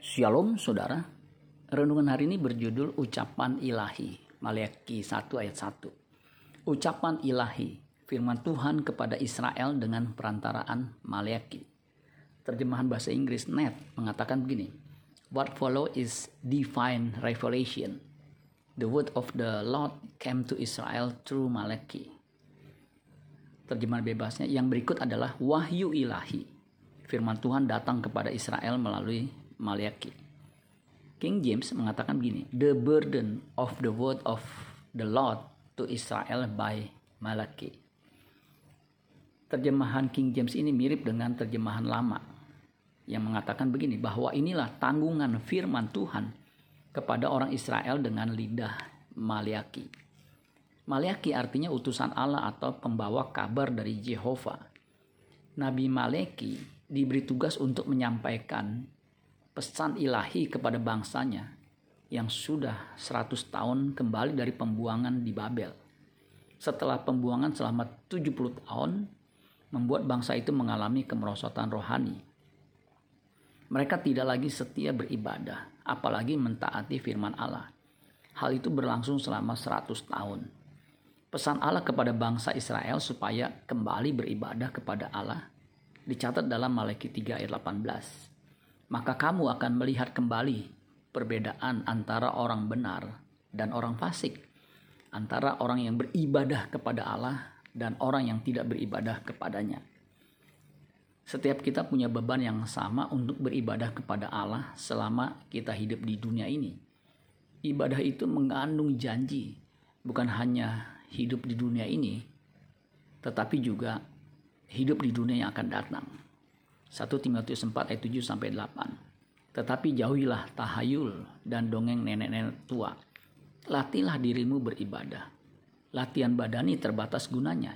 Shalom saudara. Renungan hari ini berjudul Ucapan Ilahi. Maliaki 1 ayat 1. Ucapan Ilahi. Firman Tuhan kepada Israel dengan perantaraan Maliaki. Terjemahan bahasa Inggris net mengatakan begini. What follow is divine revelation. The word of the Lord came to Israel through Malachi. Terjemahan bebasnya yang berikut adalah wahyu ilahi. Firman Tuhan datang kepada Israel melalui Maliaki. King James mengatakan begini, the burden of the word of the Lord to Israel by Malachi. Terjemahan King James ini mirip dengan terjemahan lama yang mengatakan begini bahwa inilah tanggungan firman Tuhan kepada orang Israel dengan lidah Maliaki. Maleaki artinya utusan Allah atau pembawa kabar dari Jehovah. Nabi Maleki diberi tugas untuk menyampaikan pesan ilahi kepada bangsanya yang sudah 100 tahun kembali dari pembuangan di Babel. Setelah pembuangan selama 70 tahun, membuat bangsa itu mengalami kemerosotan rohani. Mereka tidak lagi setia beribadah, apalagi mentaati firman Allah. Hal itu berlangsung selama 100 tahun pesan Allah kepada bangsa Israel supaya kembali beribadah kepada Allah dicatat dalam Malaki 3 ayat 18. Maka kamu akan melihat kembali perbedaan antara orang benar dan orang fasik, antara orang yang beribadah kepada Allah dan orang yang tidak beribadah kepadanya. Setiap kita punya beban yang sama untuk beribadah kepada Allah selama kita hidup di dunia ini. Ibadah itu mengandung janji, bukan hanya hidup di dunia ini, tetapi juga hidup di dunia yang akan datang. 1 Timotius 4 ayat 7 sampai 8. Tetapi jauhilah tahayul dan dongeng nenek-nenek tua. Latihlah dirimu beribadah. Latihan badani terbatas gunanya,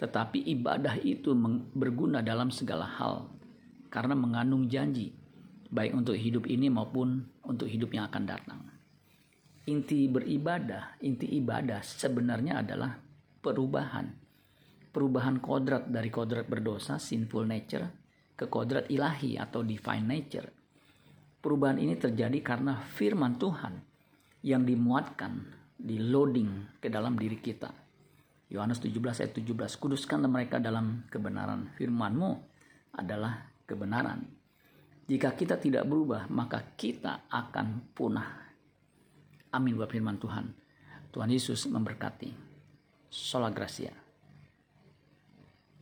tetapi ibadah itu berguna dalam segala hal karena mengandung janji baik untuk hidup ini maupun untuk hidup yang akan datang inti beribadah, inti ibadah sebenarnya adalah perubahan. Perubahan kodrat dari kodrat berdosa, sinful nature, ke kodrat ilahi atau divine nature. Perubahan ini terjadi karena firman Tuhan yang dimuatkan, di loading ke dalam diri kita. Yohanes 17 ayat 17, kuduskanlah mereka dalam kebenaran. Firmanmu adalah kebenaran. Jika kita tidak berubah, maka kita akan punah Amin buat firman Tuhan. Tuhan Yesus memberkati. Sola Gracia.